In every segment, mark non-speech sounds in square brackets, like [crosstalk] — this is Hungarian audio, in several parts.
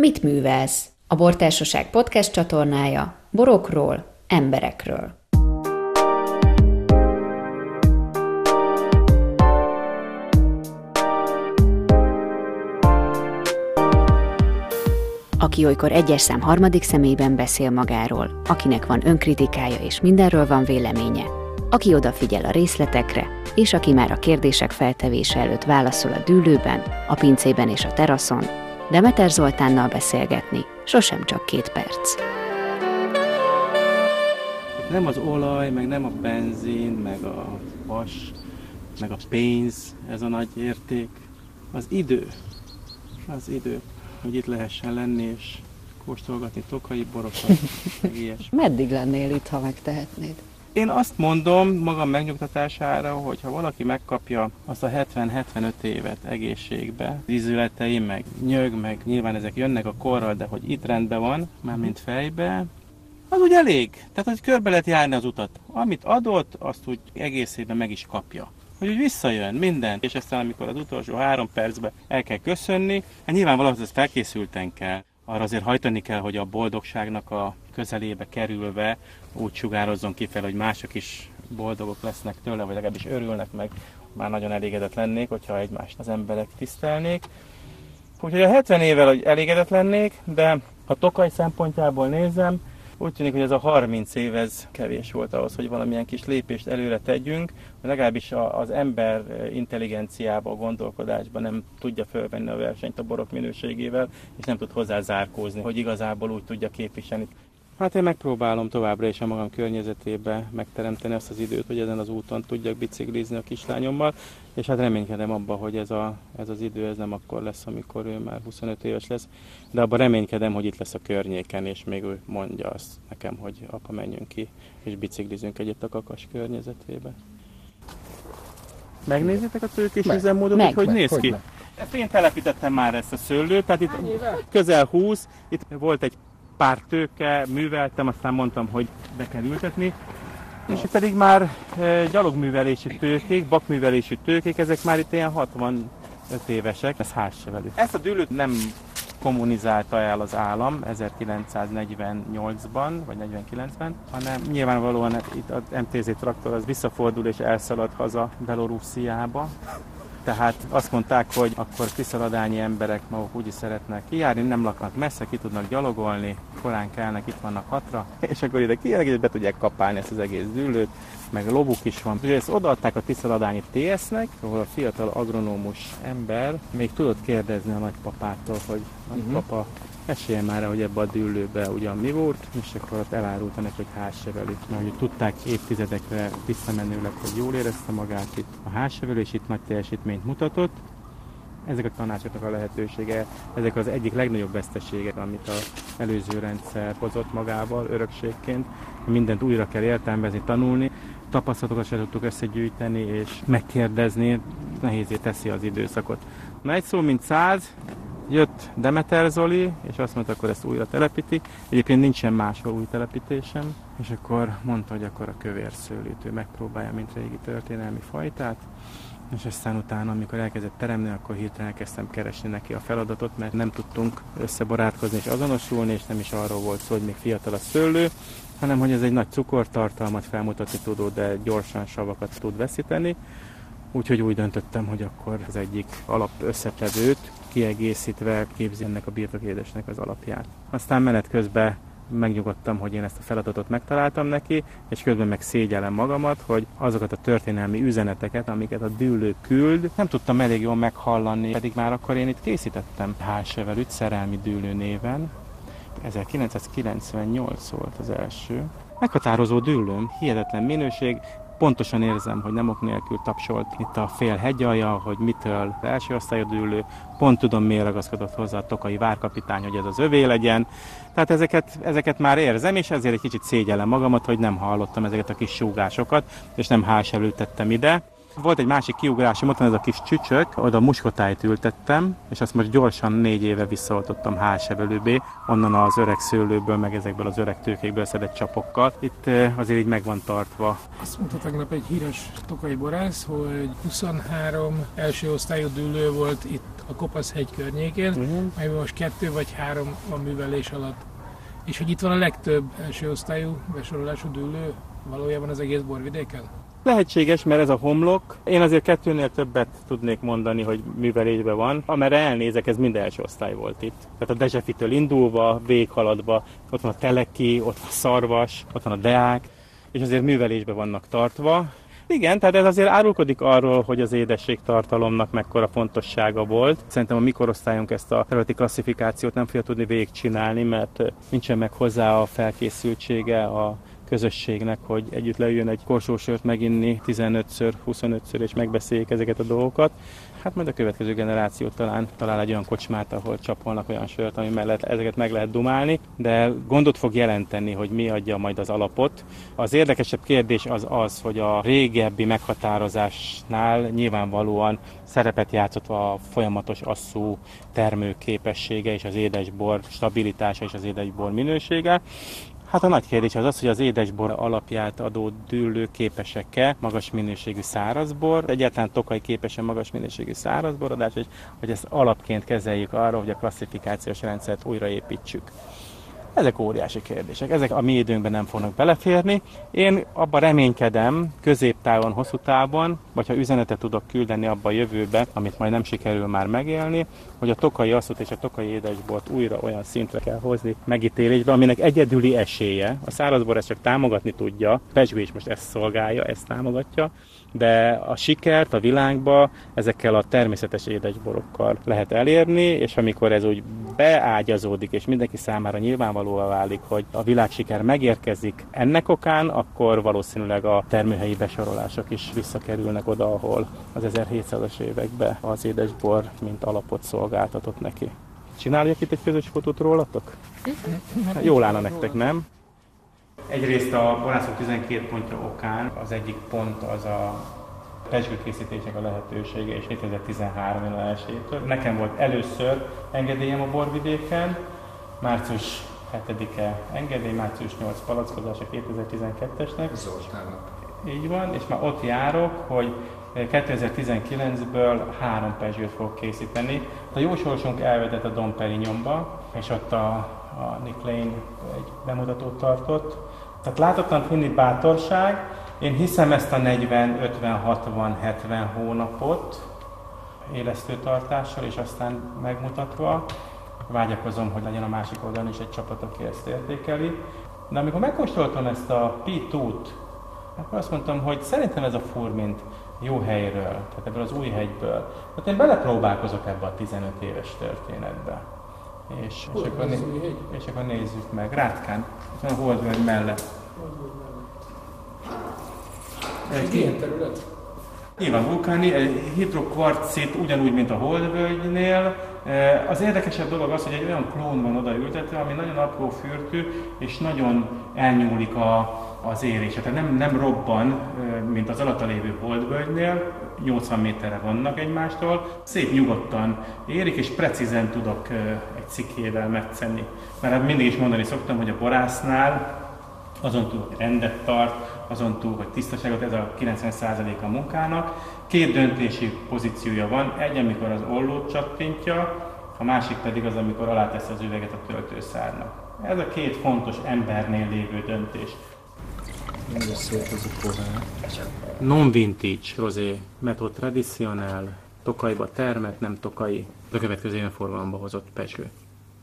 Mit művelsz? A Bortársaság podcast csatornája borokról, emberekről. Aki olykor egyes szám harmadik személyben beszél magáról, akinek van önkritikája és mindenről van véleménye, aki odafigyel a részletekre, és aki már a kérdések feltevése előtt válaszol a dűlőben, a pincében és a teraszon, Demeter Zoltánnal beszélgetni sosem csak két perc. Nem az olaj, meg nem a benzin, meg a vas, meg a pénz, ez a nagy érték. Az idő. Az idő, hogy itt lehessen lenni, és kóstolgatni tokai borokat, meg ilyesmi. [laughs] Meddig lennél itt, ha megtehetnéd? Én azt mondom magam megnyugtatására, hogy ha valaki megkapja azt a 70-75 évet egészségbe, ízületei, meg nyög, meg nyilván ezek jönnek a korral, de hogy itt rendben van, már mint fejbe, az úgy elég. Tehát, hogy körbe lehet járni az utat. Amit adott, azt úgy egészében meg is kapja. Hogy úgy visszajön minden, és aztán amikor az utolsó három percben el kell köszönni, hát nyilván valahogy ezt felkészülten kell arra azért hajtani kell, hogy a boldogságnak a közelébe kerülve úgy sugározzon kifelé, hogy mások is boldogok lesznek tőle, vagy legalábbis örülnek meg. Már nagyon elégedett lennék, hogyha egymást az emberek tisztelnék. Úgyhogy a 70 évvel elégedett lennék, de ha Tokaj szempontjából nézem, úgy tűnik, hogy ez a 30 év ez kevés volt ahhoz, hogy valamilyen kis lépést előre tegyünk, legalábbis az ember intelligenciába, gondolkodásba nem tudja fölvenni a versenyt a borok minőségével, és nem tud hozzá zárkózni, hogy igazából úgy tudja képviselni. Hát én megpróbálom továbbra is a magam környezetébe megteremteni azt az időt, hogy ezen az úton tudjak biciklizni a kislányommal, és hát reménykedem abba, hogy ez, a, ez az idő ez nem akkor lesz, amikor ő már 25 éves lesz, de abban reménykedem, hogy itt lesz a környéken, és még ő mondja azt nekem, hogy apa menjünk ki, és biciklizünk egyet a kakas környezetébe. Megnézitek a tőkés meg, üzemmódot, meg, hogy, hogy néz hogy ki? Meg. Ezt én telepítettem már ezt a szőlőt, tehát itt közel 20, itt volt egy pár tőke, műveltem, aztán mondtam, hogy be kell ültetni, és itt pedig már e, gyalogművelési tőkék, bakművelési tőkék, ezek már itt ilyen 65 évesek, ez házsevelő. Ezt a dűlőt nem kommunizálta el az állam 1948-ban, vagy 49-ben, hanem nyilvánvalóan itt az MTZ traktor az visszafordul és elszalad haza Belorussziába, tehát azt mondták, hogy akkor kiszaladányi emberek maguk úgy is szeretnek kijárni, nem laknak messze, ki tudnak gyalogolni, korán kelnek, itt vannak hatra, [laughs] és akkor ide kijönnek, és be tudják kapálni ezt az egész dűlőt, meg lobuk is van. És ezt odaadták a Tiszaladányi TS-nek, ahol a fiatal agronómus ember még tudott kérdezni a nagypapától, hogy nagypapa, uh-huh mesélj már, hogy ebbe a dűlőbe ugyan mi volt, és akkor ott elárulta neki, hogy házsevelő. Mert hogy tudták évtizedekre visszamenőleg, hogy jól érezte magát itt a házsevelő, és itt nagy teljesítményt mutatott. Ezek a tanácsoknak a lehetősége, ezek az egyik legnagyobb veszteségek, amit az előző rendszer hozott magával örökségként. Mindent újra kell értelmezni, tanulni, tapasztalatokat se tudtuk összegyűjteni és megkérdezni, nehézé teszi az időszakot. Na egy szó, mint száz, jött Demeter Zoli, és azt mondta, akkor ezt újra telepíti. Egyébként nincsen máshol új telepítésem, és akkor mondta, hogy akkor a kövér szőlőt ő megpróbálja, mint régi történelmi fajtát. És aztán utána, amikor elkezdett teremni, akkor hirtelen elkezdtem keresni neki a feladatot, mert nem tudtunk összebarátkozni és azonosulni, és nem is arról volt szó, hogy még fiatal a szőlő, hanem hogy ez egy nagy cukortartalmat felmutatni tudó, de gyorsan savakat tud veszíteni. Úgyhogy úgy döntöttem, hogy akkor az egyik alap összetevőt kiegészítve képzi ennek a birtokédesnek az alapját. Aztán menet közben megnyugodtam, hogy én ezt a feladatot megtaláltam neki, és közben meg szégyellem magamat, hogy azokat a történelmi üzeneteket, amiket a dűlő küld, nem tudtam elég jól meghallani, pedig már akkor én itt készítettem házsevelűt szerelmi dűlő néven. 1998 volt az első. Meghatározó dűlőm, hihetetlen minőség, pontosan érzem, hogy nem ok nélkül tapsolt itt a fél hegyalja, hogy mitől első osztályú dűlő, pont tudom miért ragaszkodott hozzá a tokai várkapitány, hogy ez az övé legyen. Tehát ezeket, ezeket már érzem, és ezért egy kicsit szégyellem magamat, hogy nem hallottam ezeket a kis súgásokat, és nem háselültettem ide. Volt egy másik kiugrásom, ott van ez a kis csücsök, oda muskotájt ültettem, és azt most gyorsan négy éve visszaoltottam házsevelőbé, onnan az öreg szőlőből, meg ezekből az öreg tőkékből szedett csapokkal. Itt azért így meg van tartva. Azt mondta tegnap egy híres tokai borász, hogy 23 első osztályú dűlő volt itt a Kopasz hegy környékén, uh-huh. melyben most kettő vagy három a művelés alatt. És hogy itt van a legtöbb első osztályú besorolású dűlő valójában az egész borvidéken? Lehetséges, mert ez a homlok. Én azért kettőnél többet tudnék mondani, hogy művelésben van. Amerre elnézek, ez mind első osztály volt itt. Tehát a Dezsefitől indulva, véghaladva, ott van a Teleki, ott van a Szarvas, ott van a Deák, és azért művelésben vannak tartva. Igen, tehát ez azért árulkodik arról, hogy az édességtartalomnak mekkora fontossága volt. Szerintem a mikorosztályunk ezt a területi klasszifikációt nem fogja tudni végigcsinálni, mert nincsen meg hozzá a felkészültsége, a közösségnek, hogy együtt leüljön egy korsósört meginni 15-ször, 25-ször és megbeszéljék ezeket a dolgokat. Hát majd a következő generáció talán talál egy olyan kocsmát, ahol csapolnak olyan sört, ami mellett ezeket meg lehet dumálni, de gondot fog jelenteni, hogy mi adja majd az alapot. Az érdekesebb kérdés az az, hogy a régebbi meghatározásnál nyilvánvalóan szerepet játszott a folyamatos asszú termőképessége és az édesbor stabilitása és az édesbor minősége. Hát a nagy kérdés az az, hogy az édesbor alapját adó dűlő képesek-e magas minőségű szárazbor, egyáltalán tokai képes-e magas minőségű szárazborodás, hogy, hogy ezt alapként kezeljük arra, hogy a klasszifikációs rendszert újraépítsük. Ezek óriási kérdések, ezek a mi időnkben nem fognak beleférni. Én abban reménykedem, középtávon, hosszú távon, vagy ha üzenetet tudok küldeni abba a jövőbe, amit majd nem sikerül már megélni, hogy a tokai asszot és a tokai édesbort újra olyan szintre kell hozni megítélésbe, aminek egyedüli esélye. A szárazbor ezt csak támogatni tudja, Pezsgő is most ezt szolgálja, ezt támogatja, de a sikert a világba ezekkel a természetes édesborokkal lehet elérni, és amikor ez úgy beágyazódik, és mindenki számára nyilvánvalóan válik, hogy a világsiker megérkezik ennek okán, akkor valószínűleg a termőhelyi besorolások is visszakerülnek oda, ahol az 1700-as években az édesbor mint alapot szolgáltatott neki. Csináljak itt egy közös fotót rólatok? Hát jól állna nektek, nem? Egyrészt a borászok 12 pontja okán az egyik pont az a pesgőkészítések a lehetősége, és 2013 január 1 Nekem volt először engedélyem a borvidéken, március 7-e engedély, március 8 palackozása 2012-esnek. Zoltánnak. Így van, és már ott járok, hogy 2019-ből három pesgőt fogok készíteni. A jó sorsunk elvetett a Dom Perignonba, és ott a, a Nick Lane egy bemutatót tartott, tehát látottan hinni bátorság, én hiszem ezt a 40, 50, 60, 70 hónapot élesztőtartással, és aztán megmutatva, vágyakozom, hogy legyen a másik oldalon is egy csapat, aki ezt értékeli. De amikor megkóstoltam ezt a P2-t, akkor azt mondtam, hogy szerintem ez a furmint jó helyről, tehát ebből az új hegyből. Tehát én belepróbálkozok ebbe a 15 éves történetbe. És, és, akkor, né- és akkor nézzük meg. Rátkán, a Holdvölgy mellett. Egy ilyen terület? Nyilván vulkáni, hidrokvarcit ugyanúgy, mint a Holdvölgynél. Az érdekesebb dolog az, hogy egy olyan klón van oda ültetve, ami nagyon apró fürtű, és nagyon elnyúlik a, az érése. Tehát nem, nem robban, mint az alatta lévő holdvölgynél, 80 méterre vannak egymástól, szép nyugodtan érik, és precízen tudok egy cikével metszenni. Mert hát mindig is mondani szoktam, hogy a borásznál azon túl, hogy rendet tart, azon túl, hogy tisztaságot, ez a 90% a munkának. Két döntési pozíciója van, egy, amikor az ollót csattintja, a másik pedig az, amikor alátesz az üveget a töltőszárnak. Ez a két fontos embernél lévő döntés. Non-vintage rosé, metod tradicionál, tokaiba termet, nem tokai. A következő ilyen formában hozott pesgő.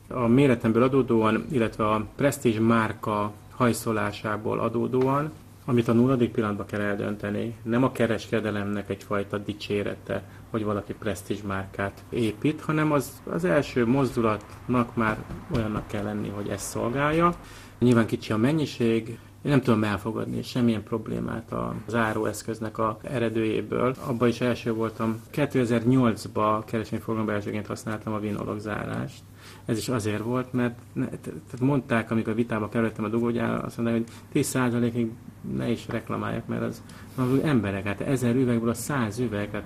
A méretemből adódóan, illetve a Prestige márka hajszolásából adódóan, amit a nulladik pillanatban kell eldönteni, nem a kereskedelemnek egyfajta dicsérete, hogy valaki Prestige márkát épít, hanem az, az első mozdulatnak már olyannak kell lenni, hogy ezt szolgálja. Nyilván kicsi a mennyiség, én nem tudom elfogadni semmilyen problémát az áróeszköznek a eredőjéből. Abba is első voltam. 2008-ban kereskedelmi elsőként használtam a vinolog zárást. Ez is azért volt, mert ne, tehát mondták, amikor vitába kerültem a dugógyára, azt mondták, hogy 10%-ig ne is reklamálják, mert az, az emberek, hát ezer üvegből a száz üveg, hát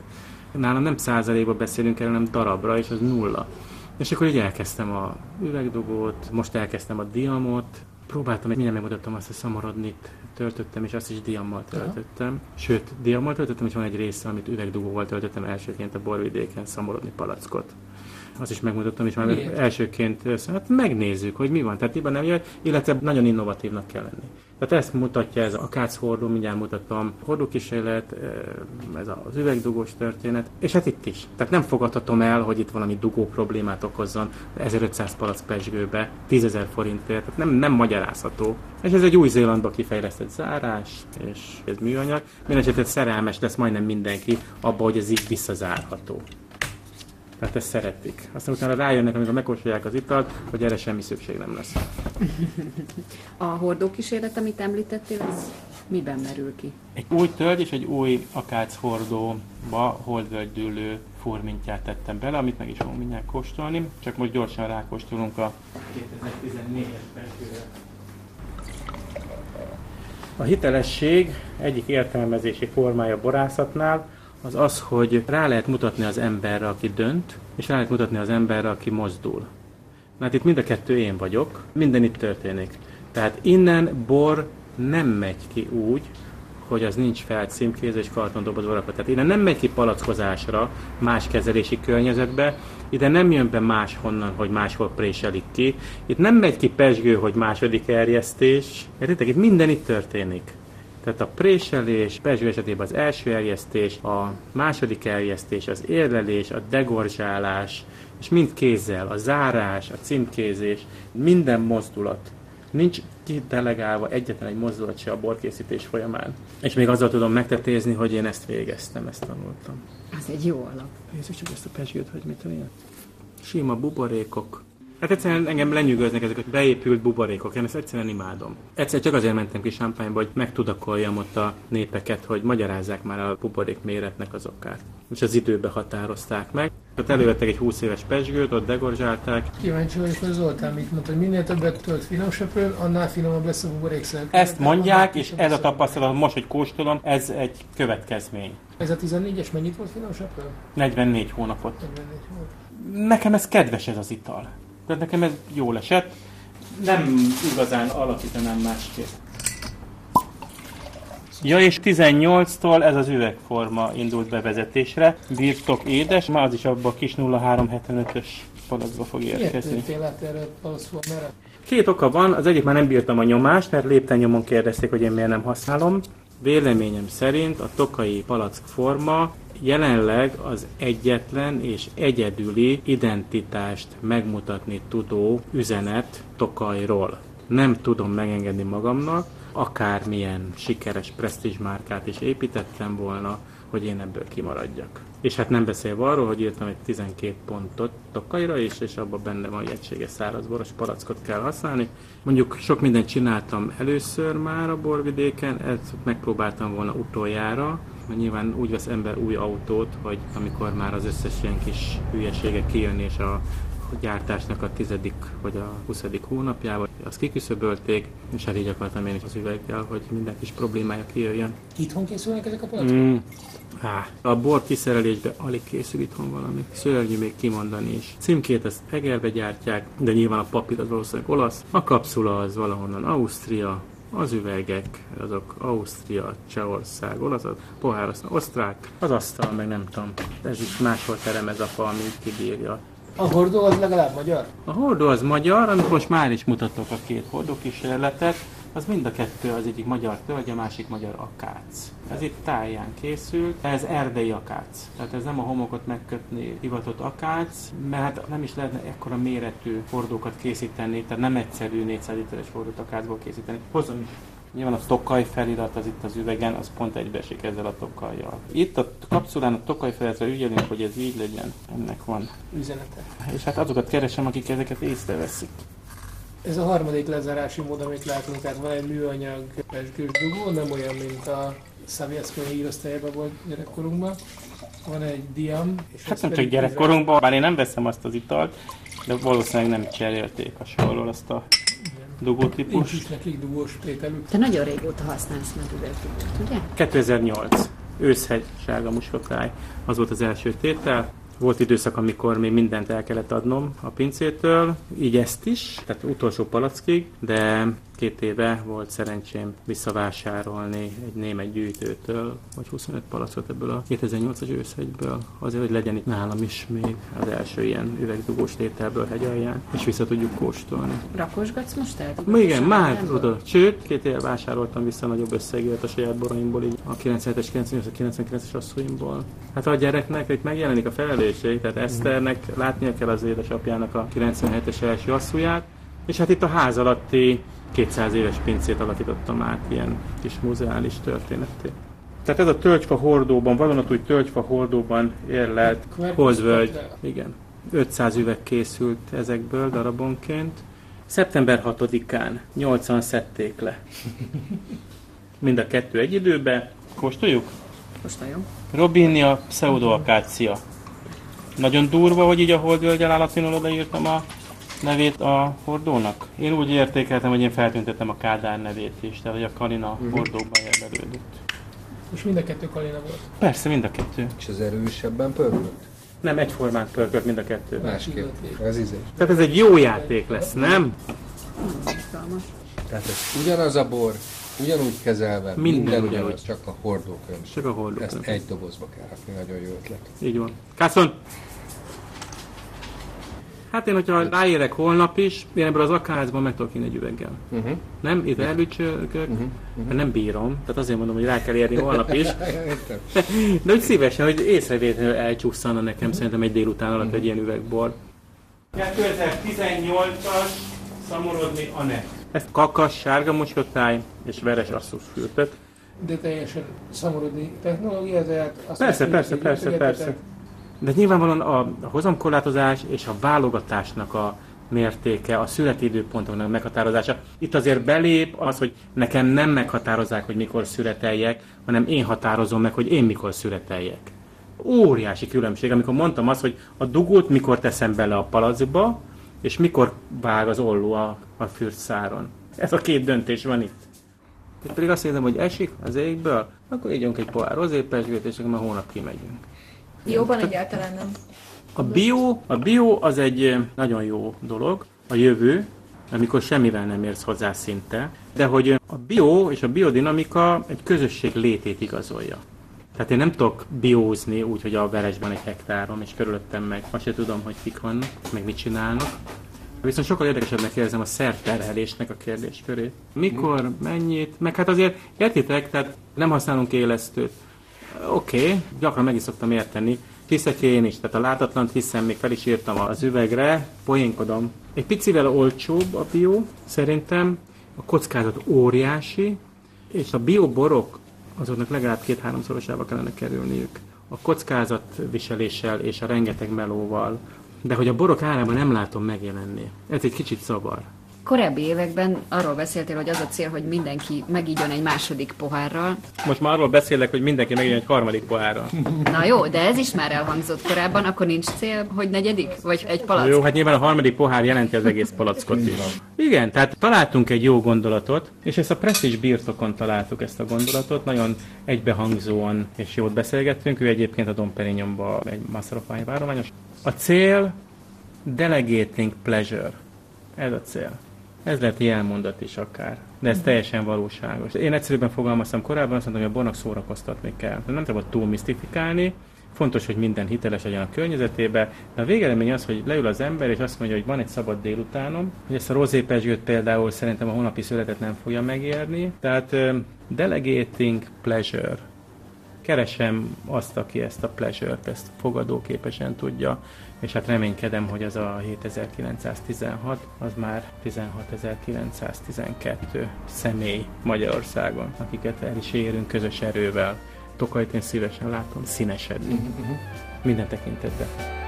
nálam nem százalékban beszélünk erről, hanem darabra, és az nulla. És akkor így elkezdtem a üvegdugót, most elkezdtem a diamot, próbáltam, mindjárt megmutattam azt, hogy szamarodnit töltöttem, és azt is diammal töltöttem. Aha. Sőt, diammal töltöttem, és van egy része, amit üvegdugóval töltöttem elsőként a borvidéken szamorodni palackot azt is megmutattam, és már Miért? elsőként, hát megnézzük, hogy mi van. Tehát hiba nem jön, illetve nagyon innovatívnak kell lenni. Tehát ezt mutatja ez a Kács hordó, mindjárt mutatom, hordókísérlet, ez az üvegdugós történet, és hát itt is. Tehát nem fogadhatom el, hogy itt valami dugó problémát okozzon 1500 palac pesgőbe, 10.000 forintért, tehát nem, nem magyarázható. És ez egy új Zélandba kifejlesztett zárás, és ez műanyag. Mindenesetre szerelmes lesz majdnem mindenki abba, hogy ez így visszazárható. Tehát ezt szeretik. Aztán utána rájönnek, amikor megkóstolják az italt, hogy erre semmi szükség nem lesz. A hordókísérlet, amit említettél, az miben merül ki? Egy új tölgy és egy új akác hordóba holdvölgydűlő formintját tettem bele, amit meg is fogunk mindjárt kóstolni. Csak most gyorsan rákóstolunk a 2014-es A hitelesség egyik értelmezési formája borászatnál az az, hogy rá lehet mutatni az emberre, aki dönt, és rá lehet mutatni az emberre, aki mozdul. Hát itt mind a kettő én vagyok, minden itt történik. Tehát innen bor nem megy ki úgy, hogy az nincs felcímkézve és kartondobozva rakva. Tehát innen nem megy ki palackozásra, más kezelési környezetbe, ide nem jön be máshonnan, hogy máshol préselik ki. Itt nem megy ki pesgő, hogy második erjesztés. Értitek? Itt minden itt történik. Tehát a préselés, Pezső esetében az első erjesztés, a második erjesztés, az érlelés, a degorzsálás, és mind kézzel, a zárás, a címkézés, minden mozdulat. Nincs kidelegálva egyetlen egy mozdulat se a borkészítés folyamán. És még azzal tudom megtetézni, hogy én ezt végeztem, ezt tanultam. Az egy jó alap. Nézzük csak ezt a pezsgőt, hogy mit olyan. Sima buborékok, Hát egyszerűen engem lenyűgöznek ezek a beépült buborékok, én ezt egyszerűen imádom. Egyszer csak azért mentem ki Sámpányba, hogy megtudakoljam ott a népeket, hogy magyarázzák már a buborék méretnek az okát. És az időbe határozták meg. Ott elővettek egy 20 éves pesgőt, ott degorzsálták. Kíváncsi vagyok, hogy Zoltán mit mondta, hogy minél többet tölt finomsöprőn, annál finomabb lesz a buborékszer. Ezt mondják, és ez a tapasztalat, most, hogy kóstolom, ez egy következmény. Ez a 14-es mennyit volt finomsöprőn? 44 hónapot. 44 hónapot. Nekem ez kedves ez az ital. Tehát nekem ez jól esett. Nem igazán alakítanám másképp. Ja, és 18-tól ez az üvegforma indult bevezetésre. Birtok édes, már az is abban a kis 0375-ös palacba fog érkezni. Két oka van, az egyik már nem bírtam a nyomást, mert lépten kérdezték, hogy én miért nem használom. Véleményem szerint a tokai palack forma jelenleg az egyetlen és egyedüli identitást megmutatni tudó üzenet Tokajról. Nem tudom megengedni magamnak, akármilyen sikeres márkát is építettem volna, hogy én ebből kimaradjak. És hát nem beszélve arról, hogy írtam egy 12 pontot Tokajra is, és abban benne van, hogy egységes szárazboros palackot kell használni. Mondjuk sok mindent csináltam először már a borvidéken, ezt megpróbáltam volna utoljára, mert nyilván úgy vesz ember új autót, hogy amikor már az összes ilyen kis hülyeségek kijön, és a gyártásnak a tizedik vagy a huszadik hónapjával, azt kiküszöbölték, és hát így akartam én is az üveggel, hogy minden kis problémája kijöjjön. Itthon készülnek ezek a palackok? Mm. A bor kiszerelésbe alig készül itthon valami. Szörnyű még kimondani is. Címkét ezt Egerbe gyártják, de nyilván a papír az valószínűleg olasz. A kapszula az valahonnan Ausztria, az üvegek, azok Ausztria, Csehország, olasz, a pohár az osztrák, az asztal, meg nem tudom, ez is máshol terem ez a fa, ami kibírja. A hordó az legalább magyar? A hordó az magyar, amit most már is mutatok a két hordó kísérletet az mind a kettő az egyik magyar tölgy, a másik magyar akác. Ez itt táján készült, ez erdei akác. Tehát ez nem a homokot megkötni hivatott akác, mert hát nem is lehetne ekkora méretű hordókat készíteni, tehát nem egyszerű 400 literes hordót akácból készíteni. Hozom is. Nyilván a tokaj felirat az itt az üvegen, az pont egybeesik ezzel a tokajjal. Itt a kapszulán a tokaj feliratra ügyelünk, hogy ez így legyen. Ennek van üzenete. És hát azokat keresem, akik ezeket észreveszik. Ez a harmadik lezárási mód, amit látunk, tehát van egy műanyag pesgős dugó, nem olyan, mint a Szavjeszkó hírosztályában volt gyerekkorunkban. Van egy diam. És hát nem csak gyerekkorunkban, bár én nem veszem azt az italt, De valószínűleg nem cserélték a sorról azt a dugótípus. Nincs is nekik dugós tételük. Te nagyon régóta használsz medüvegdugót, ugye? 2008. Őszhegy sárga muskotáj. Az volt az első tétel. Volt időszak, amikor még mindent el kellett adnom a pincétől, így ezt is, tehát utolsó palackig, de két éve volt szerencsém visszavásárolni egy német gyűjtőtől, vagy 25 palackot ebből a 2008-as őszhegyből, azért, hogy legyen itt nálam is még az első ilyen üvegdugós tételből hegy alján, és vissza tudjuk kóstolni. Rakosgatsz most el? Igen, már oda. Sőt, két éve vásároltam vissza nagyobb összegért a saját boraimból, így a 97-es, 98-es, 99-es asszonyimból. Hát a gyereknek itt megjelenik a felelősség, tehát Eszternek látnia kell az édesapjának a 97-es első asszonyát, és hát itt a ház alatti 200 éves pincét alakítottam át ilyen kis muzeális történetté. Tehát ez a tölgyfa hordóban, vadonatúj tölgyfa hordóban érlelt holdvölgy. Igen. 500 üveg készült ezekből darabonként. Szeptember 6-án 80 szedték le. Mind a kettő egy időben. Kóstoljuk? Kóstoljuk. Robinia pseudoakácia. Nagyon durva, hogy így a holdvölgy állatvinul odaírtam a nevét a hordónak? Én úgy értékeltem, hogy én feltüntettem a Kádár nevét is, tehát hogy a Kalina uh-huh. hordóban jelölődött. És mind a kettő Kalina volt? Persze, mind a kettő. És az erősebben pörgött? Nem, egyformán pörgött mind a kettő. Másképp. Ez izé. Tehát ez egy jó játék lesz, nem? Tehát ez ugyanaz a bor, ugyanúgy kezelve, Minden minden ugyanúgy. ugyanaz, csak a hordókönyv. Csak a hordókönyv. Ezt egy dobozba kell rakni, nagyon jó ötlet. Így van. Kászon! Hát én, hogyha ráérek holnap is, én ebből az akázban meg tudok egy üveggel. Uh-huh. Nem? Itt elbücsölgök, mert nem bírom. Tehát azért mondom, hogy rá kell érni holnap is. [laughs] [laughs] De hogy szívesen, hogy észrevétlenül elcsúszana nekem szerintem egy délután alatt egy ilyen üvegbor. 2018-as szamorodni a net. Ezt kakas, sárga moskotály és veres asszus fürtöt. De teljesen szamorodni technológia, tehát azt Persze, persze, persze, ütögetetek. persze. De nyilvánvalóan a, a hozamkorlátozás és a válogatásnak a mértéke, a születi időpontoknak meghatározása. Itt azért belép az, hogy nekem nem meghatározzák, hogy mikor születeljek, hanem én határozom meg, hogy én mikor születeljek. Óriási különbség, amikor mondtam azt, hogy a dugót mikor teszem bele a palacba, és mikor vág az olló a, a fürtszáron. Ez a két döntés van itt. Itt pedig azt érzem, hogy esik az égből, akkor ígyunk egy pohár rozépesgőt, és akkor már hónap kimegyünk. Jóban egyáltalán nem. A bio, a bio az egy nagyon jó dolog, a jövő, amikor semmivel nem érsz hozzá szinte, de hogy a bio és a biodinamika egy közösség létét igazolja. Tehát én nem tudok biózni úgy, hogy a veresben egy hektárom, és körülöttem meg azt se tudom, hogy kik vannak, meg mit csinálnak. Viszont sokkal érdekesebbnek érzem a szerterhelésnek a kérdéskörét. Mikor, mennyit, meg hát azért értitek, tehát nem használunk élesztőt. Oké, okay, gyakran meg is szoktam érteni. Hiszek én is, tehát a látatlant hiszem, még fel is írtam az üvegre, poénkodom. Egy picivel olcsóbb a bio, szerintem, a kockázat óriási, és a bioborok azoknak legalább két-háromszorosába kellene kerülniük. A kockázatviseléssel és a rengeteg melóval. De hogy a borok árában nem látom megjelenni. Ez egy kicsit zavar. Korábbi években arról beszéltél, hogy az a cél, hogy mindenki megígyon egy második pohárral. Most már arról beszélek, hogy mindenki megjön egy harmadik pohárral. Na jó, de ez is már elhangzott korábban, akkor nincs cél, hogy negyedik? Vagy egy palack? Jó, hát nyilván a harmadik pohár jelenti az egész palackot is. Igen, tehát találtunk egy jó gondolatot, és ezt a Prestige birtokon találtuk ezt a gondolatot, nagyon egybehangzóan és jót beszélgettünk, ő egyébként a Dom egy Master of Wine várományos. A cél delegating pleasure. Ez a cél. Ez lehet jelmondat is akár, de ez teljesen valóságos. Én egyszerűbben fogalmaztam korábban, azt mondtam, hogy a bornak szórakoztatni kell. Nem szabad túl misztifikálni, fontos, hogy minden hiteles legyen a környezetébe, de a végeredmény az, hogy leül az ember, és azt mondja, hogy van egy szabad délutánom, hogy ezt a rozépesgőt például szerintem a holnapi születet nem fogja megérni. Tehát delegating pleasure. Keresem azt, aki ezt a pleasure-t, ezt fogadóképesen tudja, és hát reménykedem, hogy az a 7916, az már 16912 személy Magyarországon, akiket el is érünk közös erővel. Tokajt én szívesen látom színesedni. Minden tekintetben.